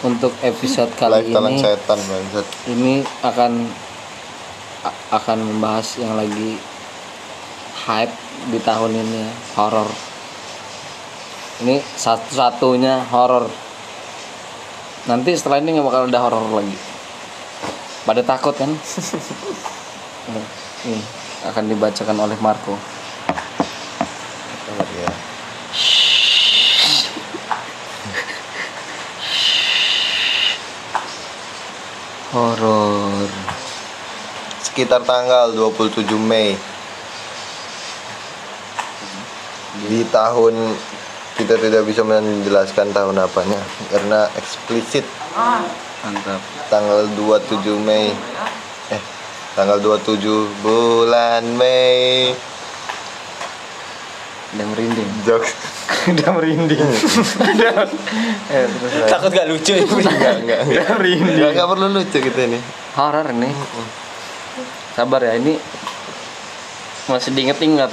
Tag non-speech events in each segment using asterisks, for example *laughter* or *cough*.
untuk episode kali Lifestyle ini setan ini akan akan membahas yang lagi hype di tahun ini ya, horor. Ini satu-satunya horor. Nanti setelah ini nggak bakal ada horor lagi. Pada takut kan? *laughs* Ini akan dibacakan oleh Marco. Horor. Sekitar tanggal 27 Mei di tahun kita tidak bisa menjelaskan tahun apanya karena eksplisit Mantap. tanggal 27 Mei eh tanggal 27 bulan Mei Udah merinding. jokes *laughs* Udah merinding. eh, terus. Takut gak lucu ini. enggak enggak enggak *laughs* enggak, enggak perlu lucu gitu ini horor ini sabar ya ini masih diinget-inget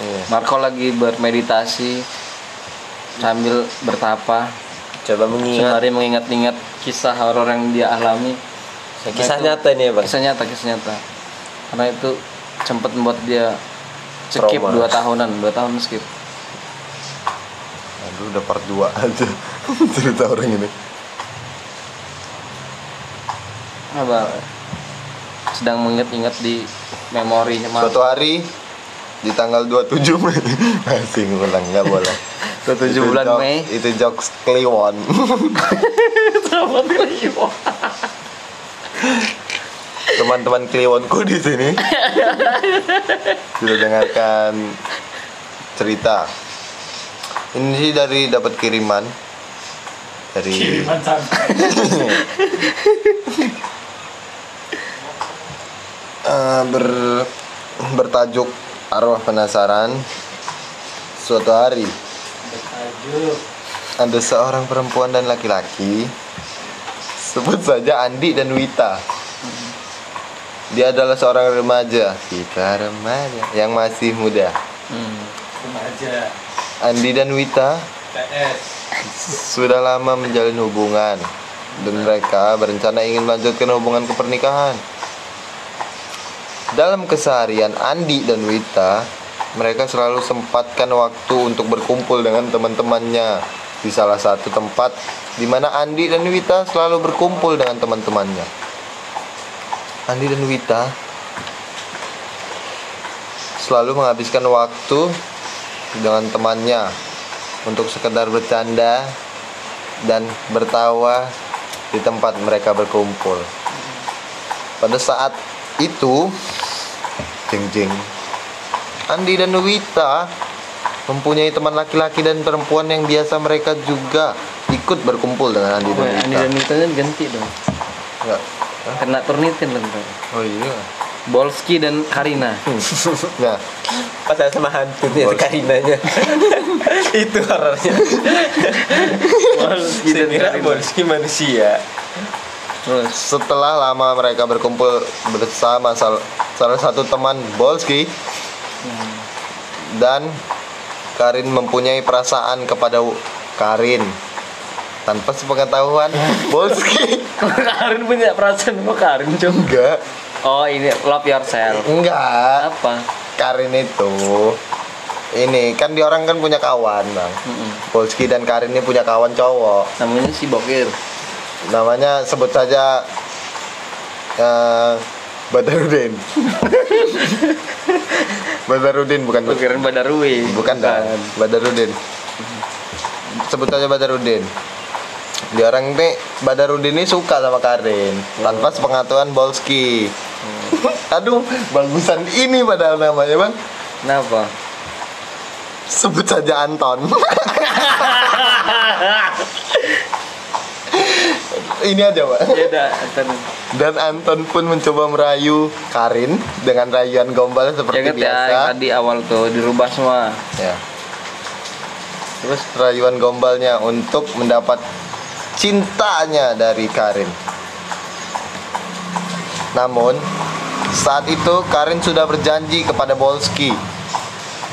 iya. Marco lagi bermeditasi sambil bertapa Coba mengingat sembari mengingat-ingat kisah horor yang dia alami kisah Nah, itu- nyata ini ya bang. kisah nyata kisah nyata karena itu sempat membuat dia skip Trauma. dua tahunan dua tahun skip. Aduh udah part 2 aja *laughs* cerita orang ini. Apa? Sedang mengingat-ingat di memorinya suatu hari di tanggal 27 Mei. *laughs* Masih ngulang nggak boleh. 27 Itu bulan jokes- Mei. itu jokes Kliwon. *laughs* Selamat Kliwon. Teman-teman Kliwonku di sini. Sudah dengarkan cerita. Ini sih dari dapat kiriman dari *laughs* Eh, ber bertajuk arwah penasaran suatu hari. Ada seorang perempuan dan laki-laki. Sebut saja Andi dan Wita dia adalah seorang remaja. Kita remaja. Yang masih muda. Hmm. Andi dan Wita sudah lama menjalin hubungan. Dan mereka berencana ingin melanjutkan hubungan ke pernikahan. Dalam keseharian Andi dan Wita, mereka selalu sempatkan waktu untuk berkumpul dengan teman-temannya. Di salah satu tempat di mana Andi dan Wita selalu berkumpul dengan teman-temannya. Andi dan Wita selalu menghabiskan waktu dengan temannya untuk sekedar bercanda dan bertawa di tempat mereka berkumpul. Pada saat itu, jeng jeng, Andi dan Wita mempunyai teman laki-laki dan perempuan yang biasa mereka juga ikut berkumpul dengan Andi Oh, dan ya, Andi Wita. dan Witanya diganti dong. Enggak. Kena turnitin lah ntar. Oh iya. Bolski dan Karina. *laughs* Nah, Pas saya sama hantunya Bos. Karinanya. *laughs* Itu horornya. Bolski dan Karina. Bolski manusia. Terus setelah lama mereka berkumpul bersama sal- salah satu teman Bolski dan Karin mempunyai perasaan kepada Karin tanpa sepengetahuan Bolski Karin punya perasaan sama Karin cung. enggak Oh ini love yourself. enggak Apa? Karin itu ini kan di orang kan punya kawan bang Mm-mm. Bolski dan Karin ini punya kawan cowok Namanya si Bokir. namanya sebut saja eh, Badarudin *laughs* Badarudin bukan Bokirin Badarui. bukan dah Badarudin sebut saja Badarudin di orang ini Badarudin ini suka sama Karin tanpa sepengetahuan Bolski aduh bagusan ini padahal namanya bang Kenapa? sebut saja Anton *laughs* ini aja pak Ya udah, ntar. dan Anton pun mencoba merayu Karin dengan rayuan gombal seperti Ingat ya biasa yang tadi awal tuh dirubah semua. Ya. Terus rayuan gombalnya untuk mendapat cintanya dari Karin. Namun saat itu Karin sudah berjanji kepada Bolski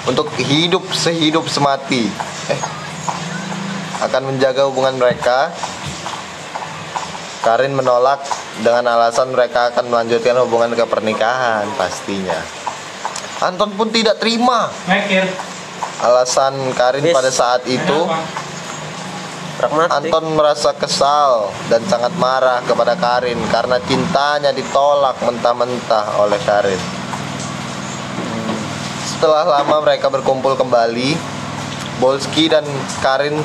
untuk hidup sehidup semati. Eh, akan menjaga hubungan mereka Karin menolak dengan alasan mereka akan melanjutkan hubungan ke pernikahan pastinya. Anton pun tidak terima Mikir. alasan Karin pada saat itu. Kenapa? Pragmatik. Anton merasa kesal dan sangat marah kepada Karin karena cintanya ditolak mentah-mentah oleh Karin. Setelah lama mereka berkumpul kembali, Bolski dan Karin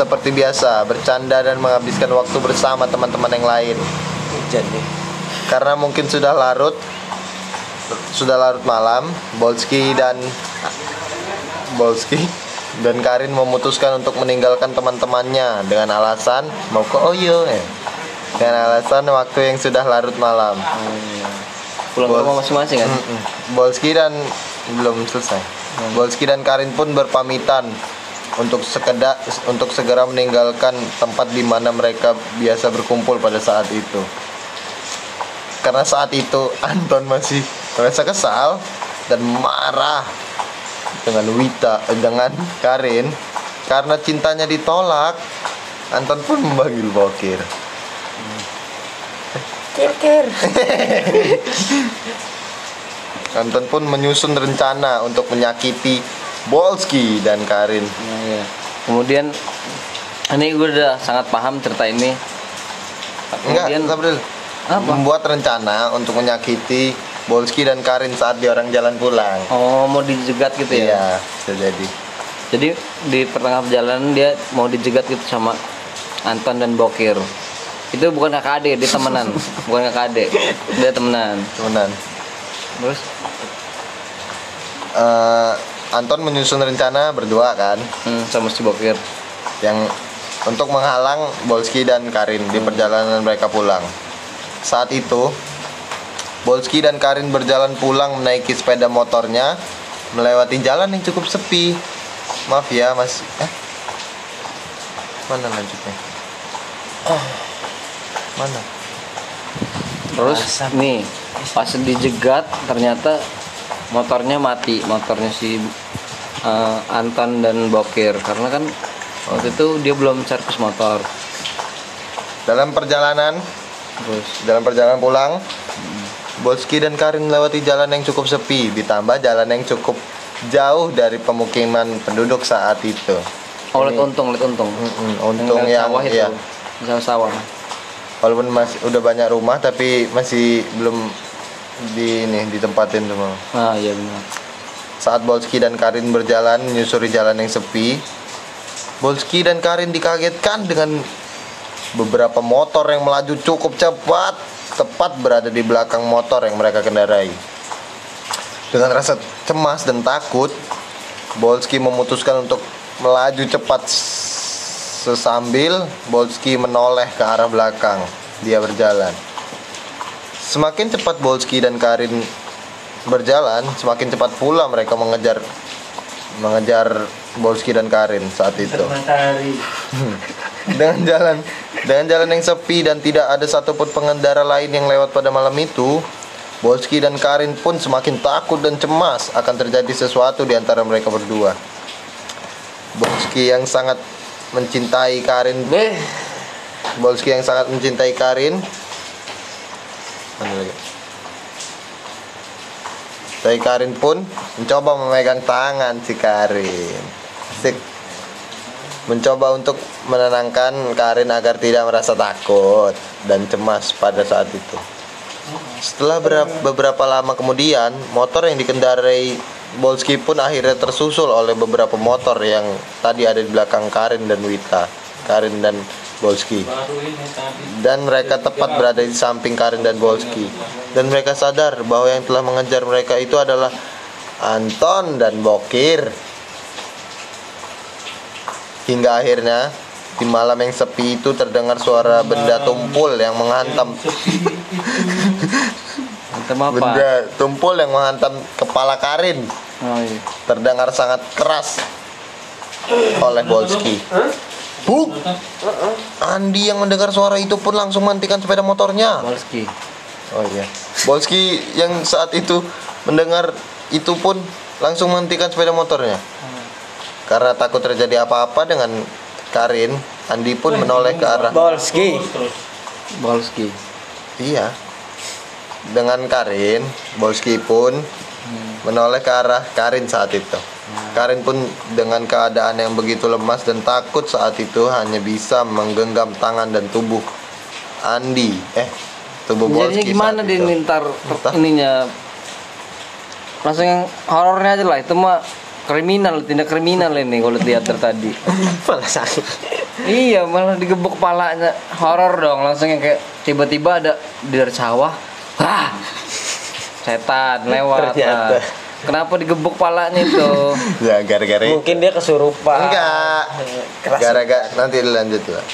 seperti biasa bercanda dan menghabiskan waktu bersama teman-teman yang lain. Hujan nih. Karena mungkin sudah larut, sudah larut malam, Bolski dan Bolski dan Karin memutuskan untuk meninggalkan teman-temannya dengan alasan mau ke Oyo eh. Dengan alasan waktu yang sudah larut malam. pulang ke Bos. rumah masing-masing kan Mm-mm. Bolski dan belum selesai. Bolski dan Karin pun berpamitan untuk sekedar untuk segera meninggalkan tempat di mana mereka biasa berkumpul pada saat itu. Karena saat itu *laughs* Anton masih merasa kesal dan marah dengan Wita eh, dengan Karin karena cintanya ditolak. Anton pun memanggil Bokir. *laughs* Anton pun menyusun rencana untuk menyakiti Bolski dan Karin. Nah, iya. kemudian ini gue udah sangat paham cerita ini Enggak, kemudian Sabril. Apa? Membuat rencana untuk menyakiti Bolski dan Karin saat dia orang jalan pulang. oh mau dijegat gitu ya Iya, bisa jadi. jadi di pertengahan perjalanan dia mau dijegat gitu sama Anton dan Bokir itu bukan kakak adik dia temenan *laughs* bukan kakak adik dia temenan Temenan. terus Eh, Anton menyusun rencana berdua kan hmm, sama si Bokir yang untuk menghalang Bolski dan Karin di perjalanan mereka pulang. Saat itu, Bolski dan Karin berjalan pulang menaiki sepeda motornya melewati jalan yang cukup sepi. Maaf ya, Mas. Eh? Mana lanjutnya? Mana? terus nih pas dijegat ternyata motornya mati motornya si eh, Anton dan Bokir karena kan waktu itu dia belum servis motor Dalam perjalanan, terus dalam perjalanan pulang, Bolski dan Karin melewati jalan yang cukup sepi, ditambah jalan yang cukup jauh dari pemukiman penduduk saat itu. oh lihat untung lihat untung Mm-mm, untung Yang yang sawah itu iya. sawah sawah Walaupun masih udah banyak rumah tapi masih belum di ini ditempatin semua. ah iya benar Saat Bolski dan Karin berjalan menyusuri jalan yang sepi, Bolski dan Karin dikagetkan dengan beberapa motor yang melaju cukup cepat, tepat berada di belakang motor yang mereka kendarai. Dengan rasa cemas dan takut, Bolski memutuskan untuk melaju cepat sesambil Bolski menoleh ke arah belakang. Dia berjalan. Semakin cepat Bolski dan Karin berjalan, semakin cepat pula mereka mengejar mengejar Bolski dan Karin saat itu. *laughs* Dengan jalan dengan jalan yang sepi dan tidak ada satupun pengendara lain yang lewat pada malam itu, Bolski dan Karin pun semakin takut dan cemas akan terjadi sesuatu di antara mereka berdua. Bolski yang sangat mencintai Karin, Beh, Bolski yang sangat mencintai Karin. Mana lagi? Tapi Karin pun mencoba memegang tangan si Karin. Sik. Mencoba untuk menenangkan Karin agar tidak merasa takut dan cemas pada saat itu. Setelah berap- beberapa lama kemudian, motor yang dikendarai Bolski pun akhirnya tersusul oleh beberapa motor yang tadi ada di belakang Karin dan Wita. Karin dan Bolski dan mereka tepat berada di samping Karin dan Bolski dan mereka sadar bahwa yang telah mengejar mereka itu adalah Anton dan Bokir hingga akhirnya di malam yang sepi itu terdengar suara benda tumpul yang menghantam. Apa? Benda tumpul yang menghantam kepala Karin. Oh iya. Terdengar sangat keras oleh Bolski. Buk! Andi yang mendengar suara itu pun langsung menghentikan sepeda motornya. Bolski. Oh iya. Bolski yang saat itu mendengar itu pun langsung menghentikan sepeda motornya. Karena takut terjadi apa-apa dengan Karin, Andi pun menoleh ke arah Bolski. Bolski Iya. Dengan Karin, Bolski pun menoleh ke arah Karin saat itu. Karin pun dengan keadaan yang begitu lemas dan takut saat itu hanya bisa menggenggam tangan dan tubuh Andi. Eh, tubuh jadinya Bolski gimana saat dia Entah. ininya langsung yang horornya aja lah itu mah kriminal tindak kriminal ini kalau lihat dari tadi *laughs* Malah sakit. iya malah digebuk kepalanya horor dong langsung yang kayak tiba-tiba ada di dari sawah wah setan lewat Ternyata. Nah, kenapa digebuk kepalanya itu *laughs* Ya, gara-gara itu. Mungkin dia kesurupan. Enggak. Gara-gara nanti lanjut lah.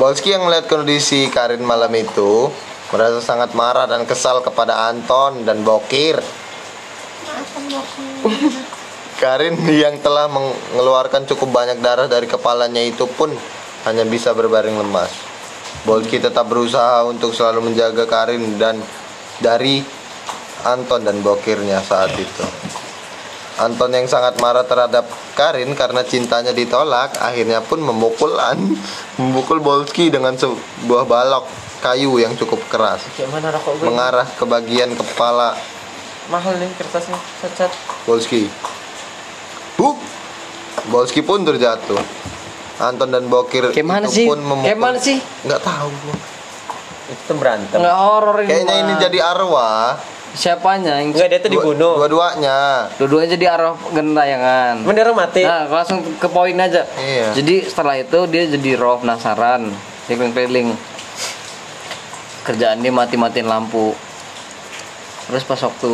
Bolski yang melihat kondisi Karin malam itu merasa sangat marah dan kesal kepada Anton dan Bokir. Karin yang telah mengeluarkan cukup banyak darah dari kepalanya itu pun hanya bisa berbaring lemas. Bolki tetap berusaha untuk selalu menjaga Karin dan dari Anton dan Bokirnya saat itu. Anton yang sangat marah terhadap Karin karena cintanya ditolak, akhirnya pun memukul An, memukul Bolski dengan sebuah balok kayu yang cukup keras, mengarah ke bagian kepala Mahal nih kertasnya. Cat-cat. Bolski. Buk! Bolski pun terjatuh. Anton dan Bokir itu sih? pun memukul. Kayak mana sih? Nggak tahu gua. Itu berantem. nggak horor ini Kayaknya mah. ini jadi arwah. siapanya yang Enggak dia tuh Dua- dibunuh. Dua-duanya. dua-duanya jadi arah gentayangan Bener mati. Nah, langsung ke poin aja. Iya. Jadi setelah itu dia jadi roh penasaran, keliling-keliling. Kerjaan dia mati-matiin lampu. Terus pas waktu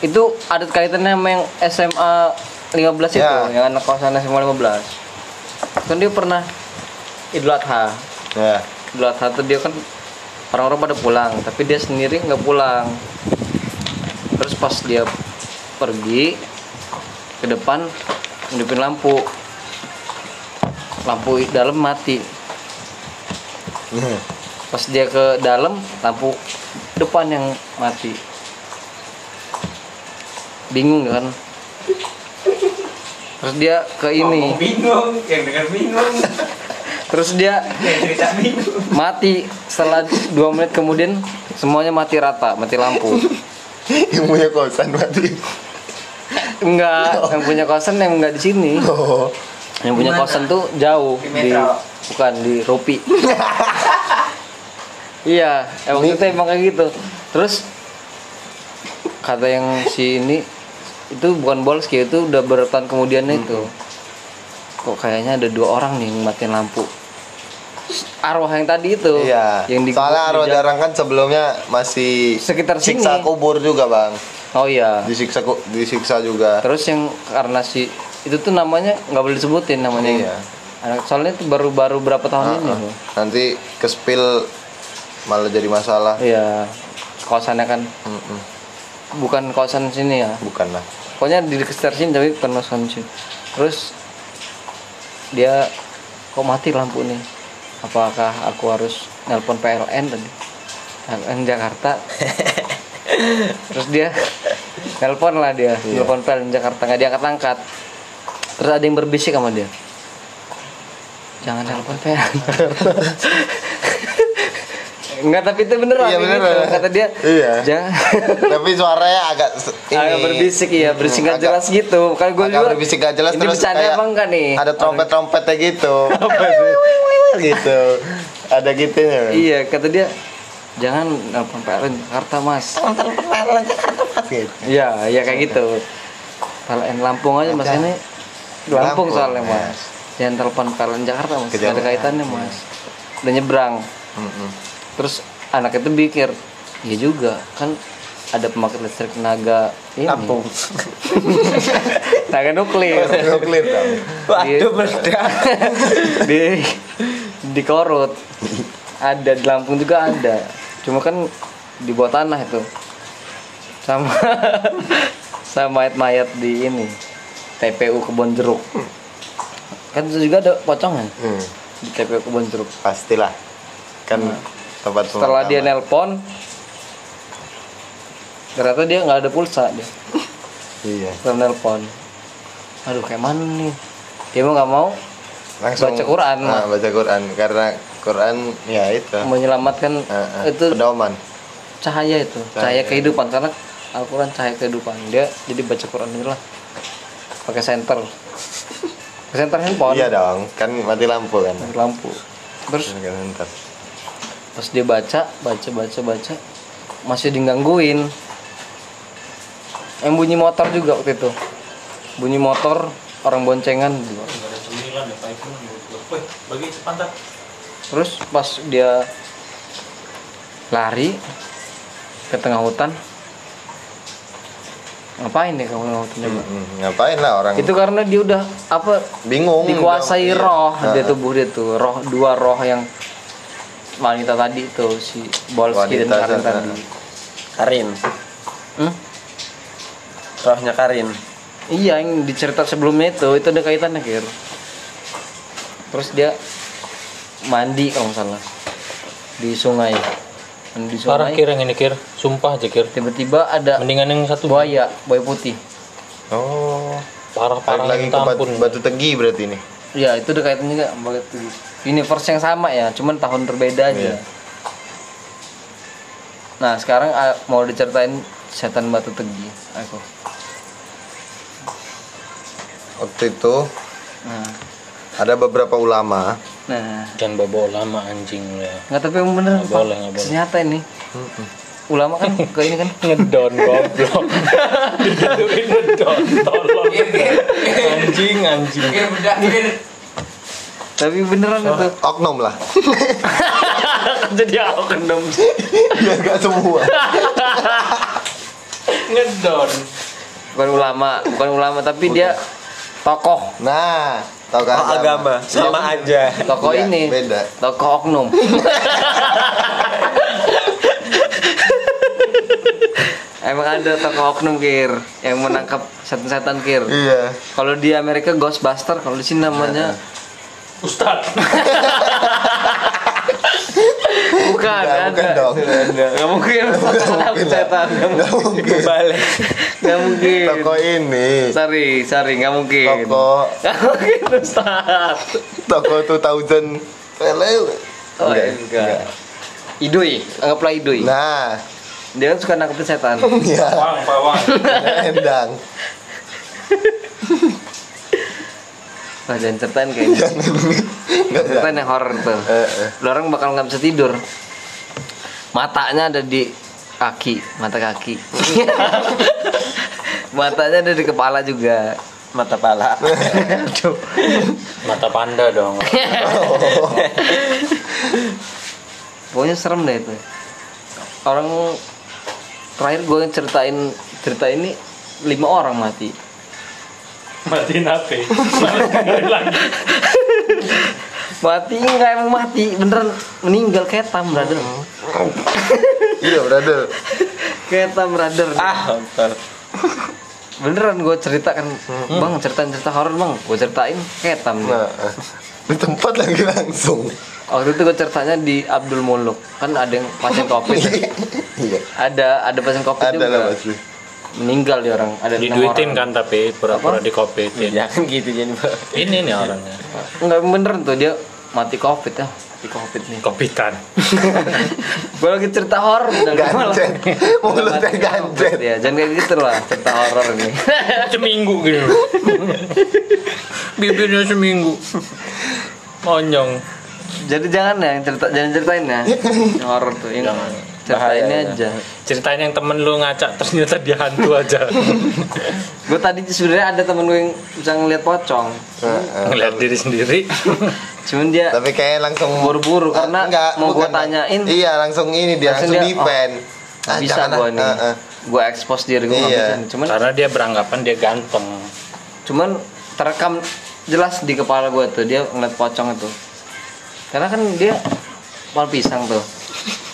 itu ada kaitannya sama yang SMA 15 itu, Ya. yang anak kosan SMA 15. Kan dia pernah Idul Adha. Ya. Idul Adha tuh dia kan orang-orang pada pulang, tapi dia sendiri nggak pulang. Terus pas dia pergi ke depan hidupin lampu. Lampu dalam mati. Pas dia ke dalam, lampu depan yang mati. Bingung kan? Terus dia ke ini. bingung yang dengar bingung *laughs* Terus dia yang cerita bingung mati setelah dua menit kemudian semuanya mati rata mati lampu *laughs* yang punya kosan berarti. enggak yang punya kosan yang enggak di sini Oh. yang punya Di mana? kosan tuh jauh Di di, bukan di Rupi *laughs* iya emang itu emang kayak gitu terus kata yang si ini itu bukan Bolski itu udah bertahun kemudian itu kok kayaknya ada dua orang nih yang matiin lampu arwah yang tadi itu Iya. yang di Soalnya arwah di- jarang kan sebelumnya masih Sekitar siksa sini. kubur juga, Bang. oh iya Disiksa disiksa juga. Terus yang karena si itu tuh namanya nggak boleh disebutin namanya. Iya. Anak soalnya itu baru-baru berapa tahun ini. Ah, ah. Nanti ke spill malah jadi masalah. Iya. Kosannya kan Mm-mm. Bukan kosan sini ya. Bukan lah. Pokoknya di sekitar sini tapi bukan kosan sini. Terus dia kok mati lampu nih. Apakah aku harus nelpon PLN tadi? PLN Jakarta. *laughs* Terus dia nelpon lah dia, Iya. nelpon PLN Jakarta nggak diangkat angkat. Terus ada yang berbisik sama dia. Jangan nelpon PLN. *laughs* Enggak, tapi itu beneran Iya, beneran. gitu. Kata dia, Iya. jangan *laughs* Tapi suaranya agak ini. agak berbisik ya, berisik nggak agak- jelas gitu. Kan gue agak juga berbisik gak jelas ini terus bercanda kayak apa enggak nih? Ada trompet-trompetnya gitu. *laughs* gitu. Ada gitunya. Iya, kata dia jangan PLN Jakarta mas. Gitu. Iya, iya kayak gitu. PLN Lampung aja mas ini Lampung, Lampung, soalnya ya. mas. Jangan telepon PLN Jakarta mas. Gak ada kaitannya mas. Udah nyebrang. Terus anak itu pikir, iya juga kan ada pembangkit listrik tenaga ini. Lampung. *laughs* tenaga nuklir. Nuklir dong. Waduh meledak. *laughs* di di Korut ada di Lampung juga ada cuma kan di bawah tanah itu sama *laughs* sama mayat-mayat di ini TPU Kebon Jeruk kan itu juga ada pocongan Hmm, di TPU Kebon Jeruk pastilah. Kan tempat setelah dia nelpon ternyata dia nggak ada pulsa dia. Iya. setelah nelpon. Aduh kayak mana nih? Dia mau nggak mau Langsung Baca Quran, Nah, baca Quran. Karena Quran ya itu. Menyelamatkan Eh, eh, itu pedoman. cahaya itu cahaya. kehidupan. Karena Al-Quran cahaya kehidupan. Dia jadi baca Quran itu lah. Pakai senter. Pakai senter handphone. Iya dong kan mati lampu kan. Pakai lampu. Terus Pas dia baca baca baca baca masih digangguin yang bunyi motor juga waktu itu bunyi motor orang boncengan juga terus pas dia lari ke tengah hutan ngapain nih kamu hutan coba? Hmm, ngapain lah orang itu karena dia udah apa bingung dikuasai Iya. roh Nah, dia tubuh dia tuh roh dua roh yang wanita tadi itu si Bolski dan Wanita, Karin tadi. Karin. Hmm? Rohnya Karin. iya yang dicerita sebelumnya itu itu ada kaitannya kir. Terus dia mandi kalau nggak salah. Di sungai. Mandi di Parah sungai. Kir yang ini kir, sumpah aja kir. tiba-tiba ada Mendingan yang satu buaya buaya putih. Oh. Parah parah lagi ke batu, batu tegi berarti ini. Ya itu ada kaitannya juga sama itu universe yang sama ya cuman tahun berbeda aja Iya. nah sekarang ah, mau diceritain setan batu tegi aku waktu itu nah ada beberapa ulama nah Jangan bawa lama anjing lu ya. nggak tapi yang bener Nggak boleh, nggak boleh. ternyata ini ulama kan ke ini kan *laughs* Ngedon goblok. *laughs* Digituin ngedon tolong. Anjing anjing. Tapi beneran itu. oknum lah. *laughs* Jadi kendom ya gak semua. Ngedon. bukan ulama bukan ulama tapi dia tokoh. Nah tau kan Oh, agama. Sama aja. tokoh Iya, ini beda. tokoh oknum. *laughs* Emang ada tokoh oknum kir yang menangkap setan-setan kir. iya. Kalau di Amerika Ghostbuster, kalau di sini namanya Ustad. *laughs* bukan, Nggak, ada. bukan dong. Nggak mungkin menangkap setan, nggak Nggak mungkin. mungkin Balik. Nggak mungkin. toko ini Sorry, sorry, nggak mungkin. toko Nggak mungkin Ustaz. toko 2000 Lele. Oh, enggak. Idui, anggaplah Idui. nah Dia kan suka nangkepin setan. ya Pawang pawang *laughs* endang *laughs* jangan ceritain kayaknya. Nggak, Ceritain yang horror tuh. Eh, eh. Lu orang bakal nggak bisa tidur. Matanya ada di kaki, mata kaki. *laughs* Matanya ada di kepala juga. Mata pala. Aduh. Mata panda dong. *laughs* Pokoknya serem deh itu. Orang terakhir gue ceritain cerita ini lima orang mati. Matiin HP. Malah dengerin lagi. *laughs* Mati enggak emang mati, beneran meninggal ketam brother. *laughs* iya brother Ketam brother. ah, nonton. Beneran gue ceritakan, bang ceritain cerita horor bang, gue ceritain ketam. nah eh. di tempat lagi langsung Waktu itu gue ceritanya di Abdul Muluk, kan ada yang pasien covid. *laughs* iya ada ada pasien covid ada lah juga. pasti Meninggal dia orang, ada Diduitin orang. kan tapi pura-pura dikopitin. Jangan gitu jadi. Ini nih orangnya. Enggak beneran tuh dia mati covid ya, mati covid nih. Kopitan. gue *laughs* lagi cerita horor gancet mulutnya mati gancet ya jangan kayak gitu lah cerita horor ini *laughs* Seminggu gitu. *laughs* Bibirnya seminggu. Monyong. jadi jangan ya yang cerita jangan ceritain ya horor tuh yang ceritainnya Bahaya, aja Ceritain yang temen lu ngacak ternyata dia hantu aja. *laughs* gue tadi sebenarnya ada temen gue yang bisa ngeliat pocong Heeh. Ngeliat diri sendiri. *laughs* cuman dia tapi kayak langsung Buru-buru, karena mau gua bukan. tanyain. iya langsung ini dia Langsung langsung, dia, defend Ah, bisa jangan gue nih Heeh. gue expose diri gue Iya. cuman Karena dia beranggapan dia ganteng. cuman terekam jelas di kepala gue tuh dia ngeliat pocong itu karena kan dia pal pisang tuh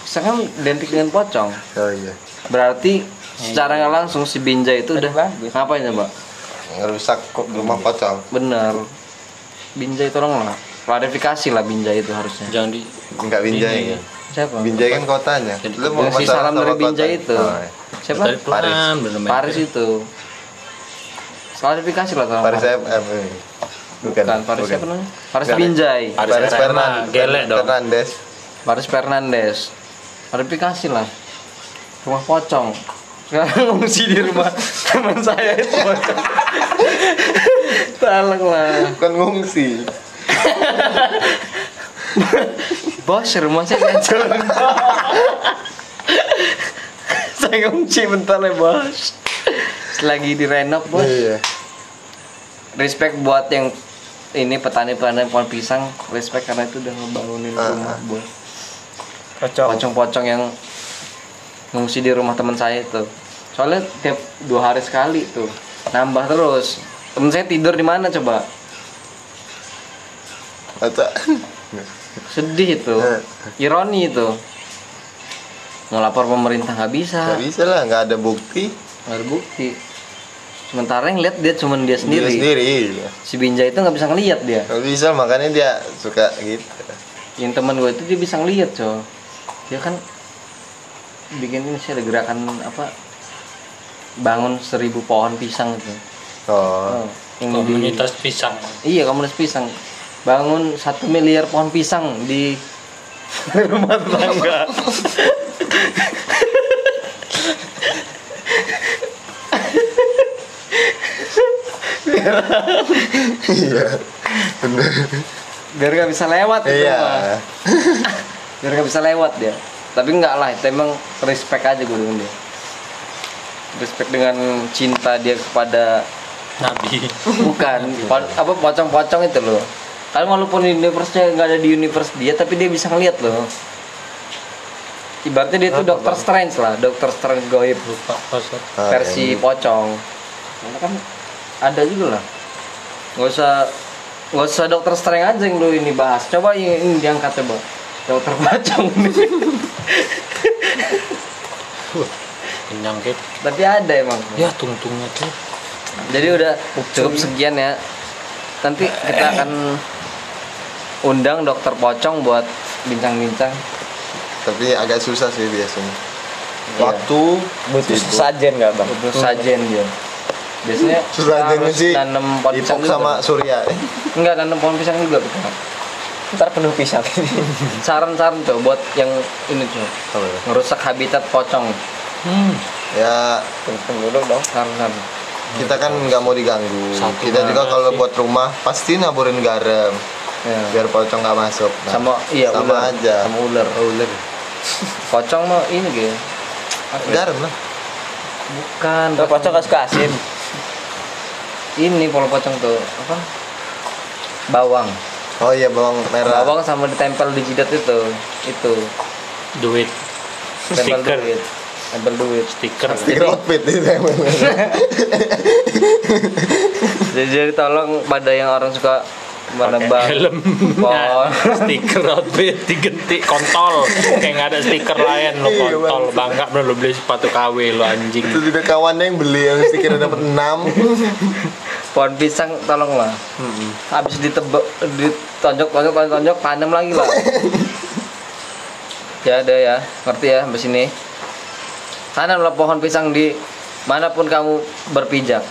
pisang kan identik dengan pocong oh iya berarti secara nggak langsung si Binja itu udah bagus. ngapain coba ngerusak kok rumah pocong bener Binja itu orang lah klarifikasi lah Binja itu harusnya Jangan di enggak binjai ya siapa binjai kan kotanya lu mau si masalah salam dari Binja kota? itu Oh, iya. siapa belum main. Paris itu klarifikasi lah sama Paris FM ini. Bukan. Bukan, Faris Bukan. siapa namanya? Bukan. Binjai. Faris Faris Fernand- Fernand- gelek dong. Fernandes. Faris Fernandes. Verifikasi lah. Rumah pocong. Sekarang *laughs* ngungsi di rumah teman saya itu pocong. *laughs* Lah. Bukan ngungsi. *laughs* Bos, rumah saya ngecil. saya ngungsi bentar ya bos. Lagi direnov bos. Iya. Respect buat yang ini petani-petani pohon pisang. Respect karena itu udah ngebangunin Ah. rumah bos. Pocong. Pocong-pocong yang ngungsi di rumah teman saya itu. Soalnya tiap dua hari sekali tuh nambah terus. Temen saya tidur di mana coba? Masa *laughs* Sedih itu. Eh. Ironi itu. Mau lapor pemerintah nggak bisa. nggak bisa lah, nggak ada bukti. nggak ada bukti sementara yang lihat dia cuma dia sendiri, Dia sendiri. iya. si Binja itu nggak bisa ngelihat dia Nggak bisa, makanya dia suka gitu. yang teman gue itu dia bisa ngelihat cow dia kan bikin ini sih ada gerakan apa bangun seribu pohon pisang itu Oh. oh, yang di- Komunitas pisang. iya komunitas pisang bangun satu miliar pohon pisang di rumah tetangga Iya. Bener. biar nggak bisa lewat itu Iya. Biar nggak bisa lewat dia. Tapi nggak lah itu emang respect aja gue dengan dia. Respect dengan cinta dia kepada Nabi. bukan apa pocong-pocong itu loh. Kan walaupun universe-nya nggak ada di universe dia tapi dia bisa ngeliat loh. Ibaratnya dia tuh dokter strange lah dokter strange goib. Lupa. Ah, versi yang- pocong. Karena kan ada juga lah. Nggak usah nggak usah dokter strange aja yang lu ini bahas. Coba ini, ini diangkat coba dokter pocong Kenyang gitu. tapi ada emang Ya tungtungnya tuh. jadi udah cukup sekian ya nanti kita akan undang dokter pocong buat bincang-bincang Tapi agak susah sih biasanya. Iya. Waktu Butuh sajen nggak bang? butuh sajen dia biasanya Susah harus sih. nanam pohon pisang sama juga. Surya. enggak nanam pohon pisang juga kita Ntar penuh pisang. *laughs* saran-saran tuh buat yang ini tuh ngerusak habitat pocong Hmm. Ya Tunggu dulu dong. saran-saran kita kan nggak mau diganggu. Satu kita juga kalau sih? buat rumah pasti naburin garam ya. biar pocong nggak masuk. Nah, sama iya sama ular aja. sama ular ular. pocong mah ini gitu ya? Garam lah. bukan Kalau pocong suka asin. *laughs* ini polo pocong tuh apa bawang Oh iya bawang merah. bawang sama ditempel di jidat itu itu Duit. tempel Stiker. duit tempel duit Stiker. Stiker outfit *laughs* jadi tolong pada yang orang suka menebang Helm. pohon *laughs* stiker outfit diganti kontol. Kayak nggak ada stiker lain lo Iya, kontol. Bangga bener lo beli sepatu KW lo anjing. itu tidak kawannya yang beli yang stikernya dapat 6 *laughs* pohon pisang tolong lah. Habis ditebak ditonjok tonjok tonjok tonjok tanam lagi lah. *laughs* Ya ada ya ngerti ya sampai sini. Tanamlah pohon pisang di mana pun kamu berpijak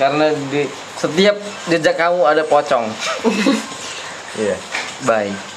karena di setiap jejak kamu ada pocong *laughs* Iya. bye